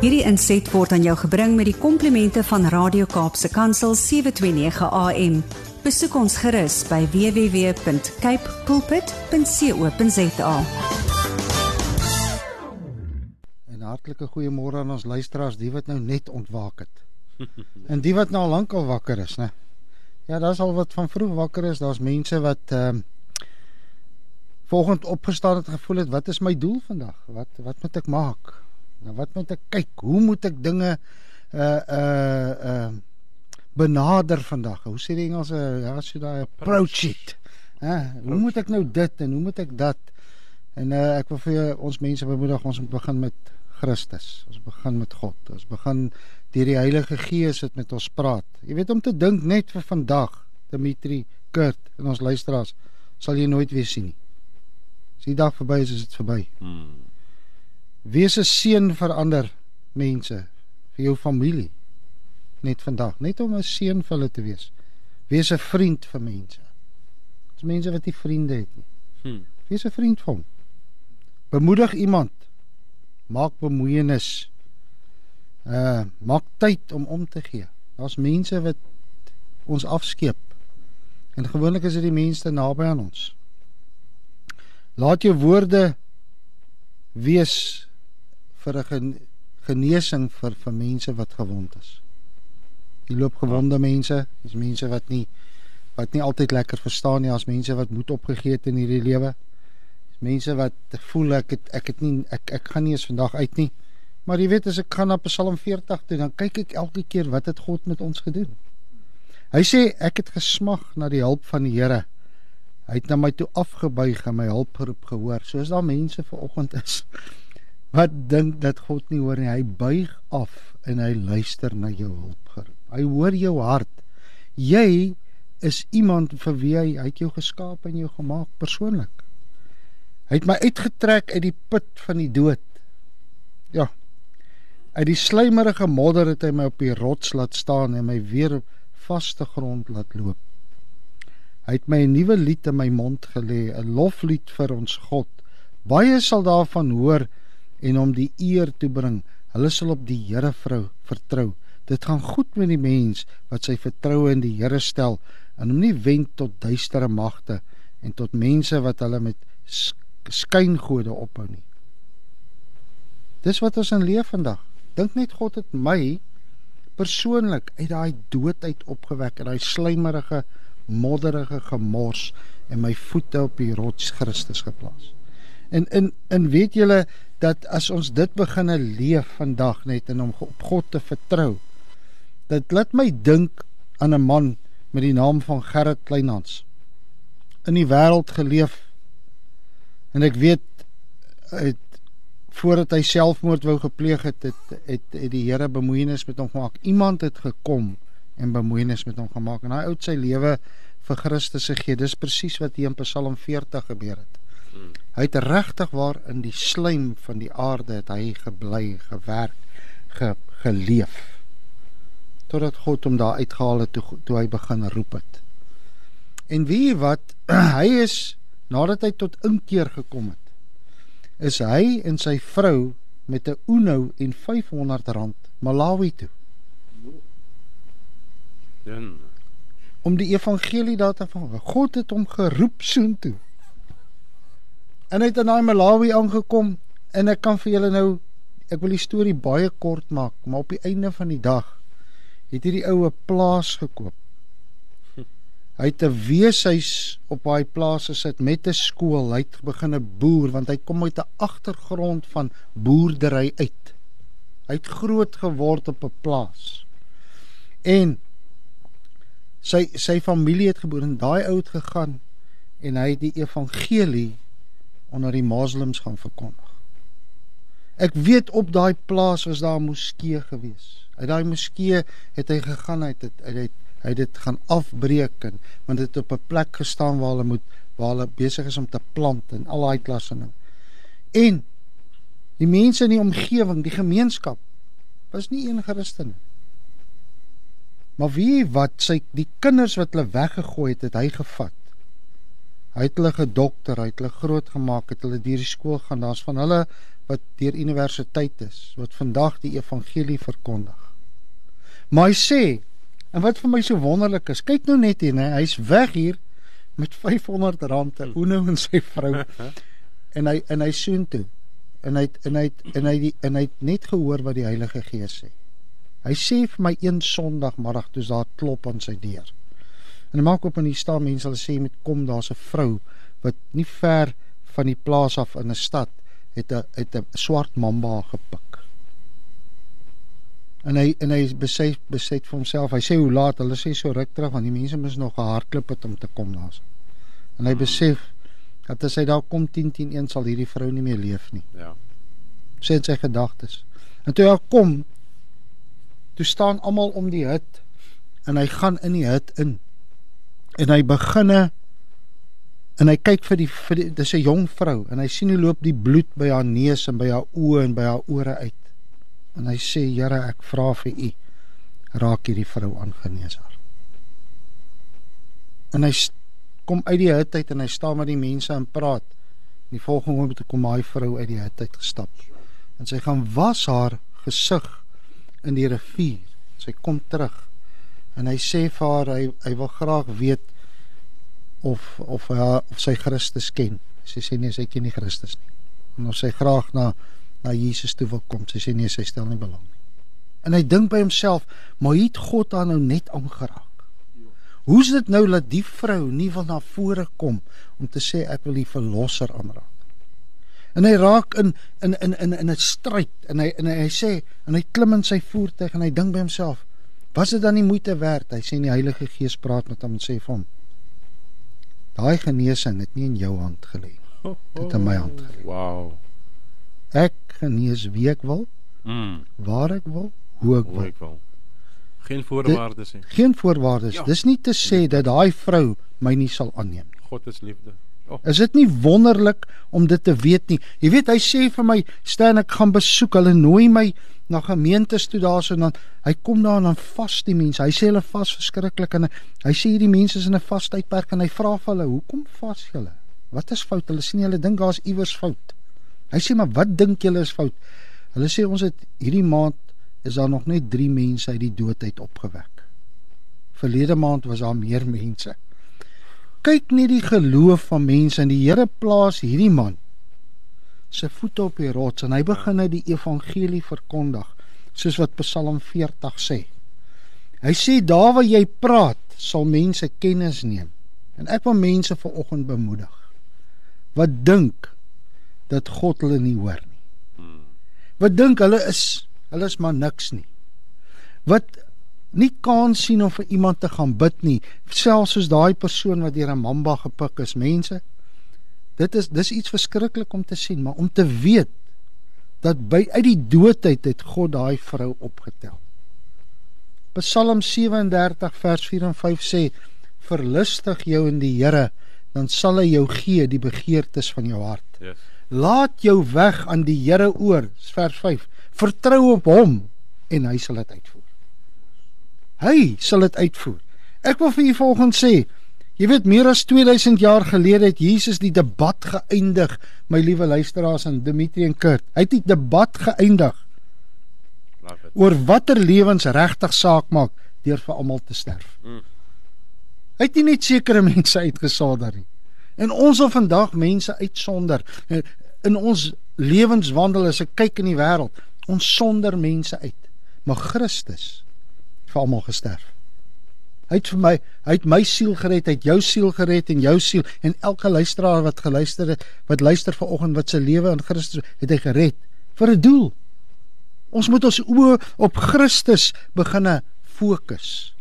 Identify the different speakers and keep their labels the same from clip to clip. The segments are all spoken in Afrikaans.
Speaker 1: Hierdie inset word aan jou gebring met die komplimente van Radio Kaapse Kansel 729 AM. Besoek ons gerus by www.cape pulpit.co.za.
Speaker 2: En hartlike goeiemôre aan ons luisteraars, die wat nou net ontwaak het. en die wat nou al lank al wakker is, né? Ja, daar's al wat van vroeg wakker is. Daar's mense wat ehm uh, volgend opgestaan het gevoel het, wat is my doel vandag? Wat wat moet ek maak? Nou wat moet ek kyk? Hoe moet ek dinge uh uh uh benader vandag? Hoe sê die Engelse ja, as jy daai approach it. Hæ, hoe moet ek nou dit en hoe moet ek dat? En uh ek wil vir ons mense bemoedig ons moet begin met Christus. Ons begin met God. Ons begin deur die Heilige Gees dit met ons praat. Jy weet om te dink net vir vandag, Dimitri, Kurt en ons luisteraars, sal jy nooit weer sien nie. As die dag verby is, is dit verby. Hmm. Wees 'n seën vir ander mense, vir jou familie. Net vandag, net om 'n seën vir hulle te wees. Wees 'n vriend vir mense. As mense wat nie vriende het nie. Hmm. Wees 'n vriend vir hom. Bemoedig iemand. Maak bemoeienis. Uh maak tyd om om te gee. Daar's mense wat ons afskeep. En gewoonlik is dit die mense naby aan ons. Laat jou woorde wees vir 'n genesing vir vir mense wat gewond is. Jy loop gewonde mense, dis mense wat nie wat nie altyd lekker verstaan nie, as mense wat moed opgegee het in hierdie lewe. Dis mense wat voel ek het ek het nie ek ek gaan nie eens vandag uit nie. Maar jy weet as ek gaan na Psalm 40 toe, dan kyk ek elke keer wat het God met ons gedoen. Hy sê ek het gesmag na die hulp van die Here. Hy het na my toe afgebuig en my hulpgeroep gehoor. Soos daar mense vanoggend is wat dink dat God nie hoor nie. Hy buig af en hy luister na jou hulpgeroep. Hy hoor jou hart. Jy is iemand vir wie hy, hy het jou geskaap en jou gemaak persoonlik. Hy het my uitgetrek uit die put van die dood. Ja. Uit die slijmerige modder het hy my op die rots laat staan en my weer op vaste grond laat loop. Hy het my 'n nuwe lied in my mond gelê, 'n loflied vir ons God. Baie sal daarvan hoor en hom die eer toebring. Hulle sal op die Here vrou vertrou. Dit gaan goed met die mens wat sy vertroue in die Here stel en hom nie wend tot duistere magte en tot mense wat hulle met skyngode ophou nie. Dis wat ons in leef vandag. Dink net God het my persoonlik uit daai dood uit opgewek en daai slijmerige modderige gemors en my voete op die rots Christus geplaas. En in in weet julle dat as ons dit beginne leef vandag net en om op God te vertrou. Dit laat my dink aan 'n man met die naam van Gerrit Kleinhans. In die wêreld geleef en ek weet het voordat hy selfmoord wou gepleeg het, het het, het die Here bemoeienis met hom gemaak. Iemand het gekom en bemoeienis met hom gemaak en hy oud sy lewe vir Christus gegee. Dis presies wat hier in Psalm 40 gebeur het. Hmm. Hy het regtig waar in die slaim van die aarde het hy gebly, gewerk, ge, geleef. Totdat God hom daar uitgehaal het toe, toe hy begin roep het. En wie wat hy is nadat hy tot inkeer gekom het, is hy en sy vrou met 'n Uno en 500 rand Malawi toe. Dan om die evangelie daar te vang. God het hom geroep soontoe. En hy het in daai Malawi aangekom en ek kan vir julle nou ek wil die storie baie kort maak, maar op die einde van die dag het hierdie oue plaas gekoop. Hy het 'n weeshuis op daai plaas gesit met 'n skool. Hy het begin 'n boer want hy kom uit 'n agtergrond van boerdery uit. Hy het groot geword op 'n plaas. En sy sy familie het geboor en daai ou het gegaan en hy het die evangelie onder die moslems gaan verkondig. Ek weet op daai plaas was daar 'n moskee gewees. Uit daai moskee het hy gegaan uit dit uit dit hy het dit gaan afbreek en want dit op 'n plek gestaan waar hulle moet waar hulle besig is om te plant en al daai klasse ding. En die mense in die omgewing, die gemeenskap was nie een Christen nie. Maar wie wat sy die kinders wat hulle weggegooi het, het hy gevat. Hy het hulle gedokter, hy het hulle grootgemaak, het hulle deur die skool gaan. Daar's van hulle wat deur universiteit is wat vandag die evangelie verkondig. Maar hy sê en wat vir my so wonderlik is, kyk nou net hier, nee, hy's weg hier met 500 rand te Uno en sy vrou. en hy en hy soen toe. En hy en hy en hy die, en hy het net gehoor wat die Heilige Gees sê. Hy sê vir my een Sondagmiddag toe daar klop aan sy deur. En hy maak op en hier staan mense hulle sê met kom daar's 'n vrou wat nie ver van die plaas af in 'n stad het 'n het 'n swart mamba gepik. En hy en hy besef besef vir homself, hy sê hoe laat, hulle sê so ruk terug want die mense moes nog gehardloop het om te kom daar's. En hy besef dat as hy daar kom 10 10 1 sal hierdie vrou nie meer leef nie.
Speaker 3: Ja.
Speaker 2: Sê in sy gedagtes. En toe hy kom, toe staan almal om die hut en hy gaan in die hut in. En hy beginne en hy kyk vir die vir die dis 'n jong vrou en hy sien hoe loop die bloed by haar neus en by haar oë en by haar ore uit. En hy sê Here, ek vra vir u raak hierdie vrou aangenees haar. En hy kom uit die hut uit en hy staan met die mense en praat. En die volgende oomblik kom daai vrou uit die hut uit gestap. En sy gaan was haar gesig in die rivier. Sy kom terug. En hy sê vir haar hy hy wil graag weet of of hy of sy Christus ken. Sy sê nee, sy ken nie Christus nie. En of sy graag na na Jesus toe wil kom. Sy sê nee, sy stel nie belang nie. En hy dink by homself, maar het God haar nou net aangeraak? Hoe's dit nou dat die vrou nie wil na vore kom om te sê ek wil die verlosser aanraak? En hy raak in in in in in 'n stryd en hy en hy, hy sê en hy klim in sy voertuig en hy dink by homself, was dit dan nie moeite werd? Hy sê die Heilige Gees praat met hom en sê vir hom: Daai genesing het nie in jou hand gelê nie. Dit het in my hand gelê.
Speaker 3: Wow.
Speaker 2: Ek genees wie ek wil,
Speaker 3: Mm.
Speaker 2: waar ek wil, hoe ek
Speaker 3: Hoe
Speaker 2: wil.
Speaker 3: ek wil. Geen voorwaardes nie.
Speaker 2: Geen voorwaardes.
Speaker 3: Ja.
Speaker 2: Dis nie te sê dat daai vrou my nie sal aanneem nie.
Speaker 3: God is liefde. Oh,
Speaker 2: Is dit nie wonderlik om dit te weet nie? Jy weet hy sê vir my, "Stan, ek gaan besoek. Hulle nooi my na gemeentes toe daarso en dan hy kom daar en dan vas die mense. Hy sê hulle vas verskriklik en hy sê hierdie mense is in 'n vas tydperk en hy vra vir hulle, "Hoekom vas julle? Wat is fout?" Hulle sê nie hulle dink daar's iewers fout. Hy sê, "Maar wat dink julle is fout?" Hulle sê ons het hierdie maand is daar nog net 3 mense uit die dood uit opgewek. Verlede maand was daar meer mense. Kyk net die geloof van mense en die Here plaas hierdie man se voete op die rots en hy begin nou die evangelie verkondig soos wat Psalm 40 sê. Hy sê daar waar jy praat, sal mense kennis neem. En ek wil mense vanoggend bemoedig wat dink dat God hulle nie hoor nie.
Speaker 3: mm.
Speaker 2: Wat dink hulle is hulle is maar niks nie. Wat nie kans sien om vir iemand te gaan bid nie, selfs soos daai persoon wat deur 'n mamba gepik is, mense. Dit is dis iets verskriklik om te sien, maar om te weet dat by uit die doodheid het God daai vrou opgetel. Psalm 37 vers 4 en 5 sê: "Verlustig jou in die Here, dan sal hy jou gee die begeertes van jou hart."
Speaker 3: Yes.
Speaker 2: Laat jou weg aan die Here oor, vers 5. Vertrou op hom en hy sal dit uitvoer. Hy sal dit uitvoer. Ek wil vir u volgens sê, jy weet meer as 2000 jaar gelede het Jesus die debat geëindig, my liewe luisteraars en Dimitri en Kurt. Hy het die debat geëindig oor watter lewens regtig saak maak deur vir almal te sterf.
Speaker 3: Mm.
Speaker 2: Hy het nie net sekere mense uitgesonder nie. En ons wil vandag mense uitsonder. In ons lewenswandel as ek kyk in die wêreld, ons sonder mense uit. Maar Christus vir almal gesterf. Hy het vir my, hy het my siel gered, hy het jou siel gered en jou siel en elke luisteraar wat geluister het, wat luister vanoggend wat se lewe in Christus het hy gered vir 'n doel. Ons moet ons oë op Christus beginne fokus.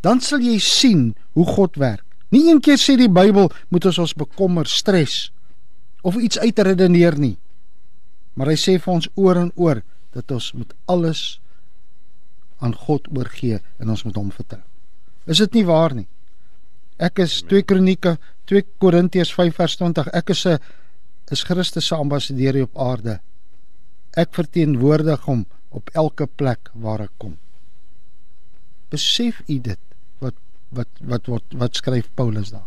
Speaker 2: Dan sal jy sien hoe God werk. Nie een keer sê die Bybel moet ons ons bekommer, stres of iets uitredeneer nie. Maar hy sê vir ons oor en oor dat ons moet alles aan God oorgee en ons moet hom vertrou. Is dit nie waar nie? Ek is 2 Kronieke 2 Korintiërs 5 vers 20. Ek is 'n is Christus se ambassadeur hier op aarde. Ek verteenwoordig hom op elke plek waar ek kom. Besef u dit wat wat wat wat wat skryf Paulus daar?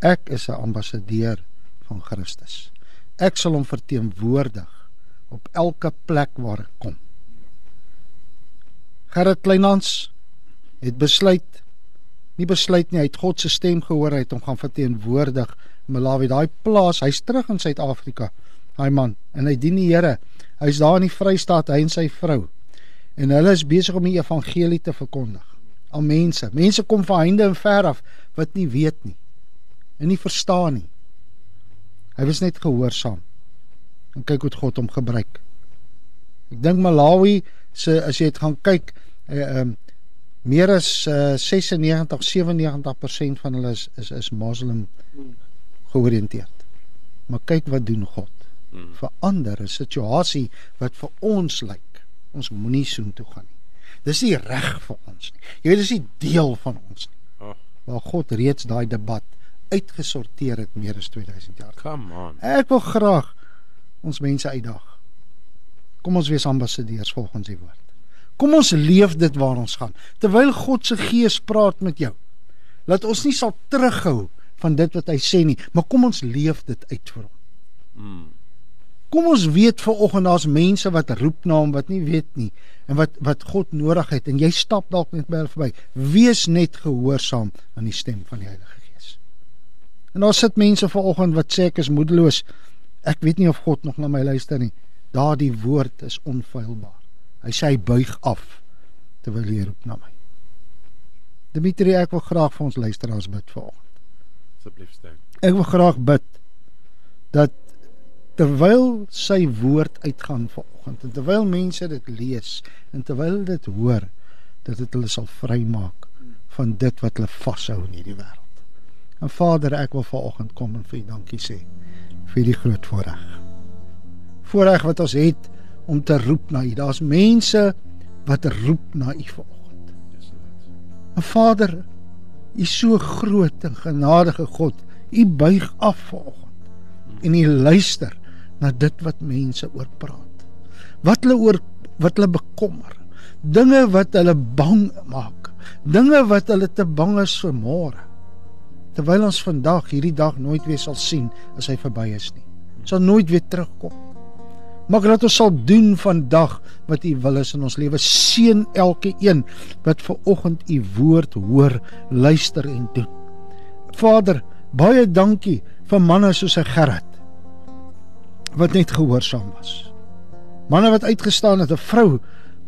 Speaker 2: Ek is 'n ambassadeur van Christus. Ek sal hom verteenwoordig op elke plek waar ek kom. Gerrit Kleinhans het besluit nie besluit nie, hy het God se stem gehoor, hy het hom gaan verteenwoordig in Malawi, daai plaas, hy's terug in Suid-Afrika. Daai man en hy dien die Here. Hy's daar in die Vrystaat, hy en sy vrou. En hulle is besig om die evangelie te verkondig aan mense. Mense kom van heinde en ver af wat nie weet nie en nie verstaan nie. Hy was net gehoorsaam. En kyk hoe God hom gebruik. Ek dink Malawi se as jy dit gaan kyk, ehm uh, um, meer as uh, 96 97% van hulle is is is moslim georiënteerd. Maar kyk wat doen God. Hmm. Verander 'n situasie wat vir ons lyk. Ons moenie soontoe gaan nie. Dis nie reg vir ons nie. Jy weet dis nie deel van ons nie. Oh. Waar God reeds daai debat uitgesorteer het meer as 2000 jaar.
Speaker 3: Come on.
Speaker 2: Ek wil graag ons mense uitdaag. Kom ons wees ambassadeurs volgens die woord. Kom ons leef dit waar ons gaan. Terwyl God se Gees praat met jou. Laat ons nie sal terughou van dit wat hy sê nie, maar kom ons leef dit uit vir hom. Mm. Kom ons weet ver oggend daar's mense wat roep na hom wat nie weet nie en wat wat God nodig het en jy stap dalk net by hulle verby. Wees net gehoorsaam aan die stem van die Heilige Gees. En daar sit mense ver oggend wat sê ek is moedeloos. Ek weet nie of God nog na my luister nie. Daardie woord is onfeilbaar. Hy sê hy buig af terwyl hy roep na my. Dimitri, ek wil graag vir ons luisteraars bid vanoggend.
Speaker 3: Asseblief stem.
Speaker 2: Ek wil graag bid dat terwyl sy woord uitgaan vanoggend en terwyl mense dit lees en terwyl dit hoor dat dit hulle sal vrymaak van dit wat hulle vashou in hierdie wêreld. En Vader, ek wil vanoggend kom en vir U dankie sê vir die groot voorreg. Voorreg wat ons het om te roep na U. Daar's mense wat roep na U vanoggend. Maar Vader, U is so groot en genadige God. U buig af vanoggend en U luister na dit wat mense oor praat. Wat hulle oor wat hulle bekommer. Dinge wat hulle bang maak. Dinge wat hulle te bang is vir môre. Terwyl ons vandag hierdie dag nooit weer sal sien as hy verby is nie. Sal nooit weer terugkom. Maak dat ons sal doen vandag wat U wil is in ons lewe. Seën elke een wat ver oggend U woord hoor, luister en doen. Vader, baie dankie vir manne soos Gerrit wat net gehoorsaam was. Manne wat uitgestaan het, 'n vrou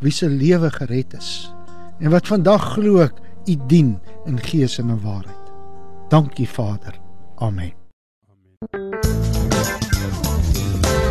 Speaker 2: wie se lewe gered is en wat vandag glo ek U dien in gees en in waarheid. Dankie Vader. Amen. Amen.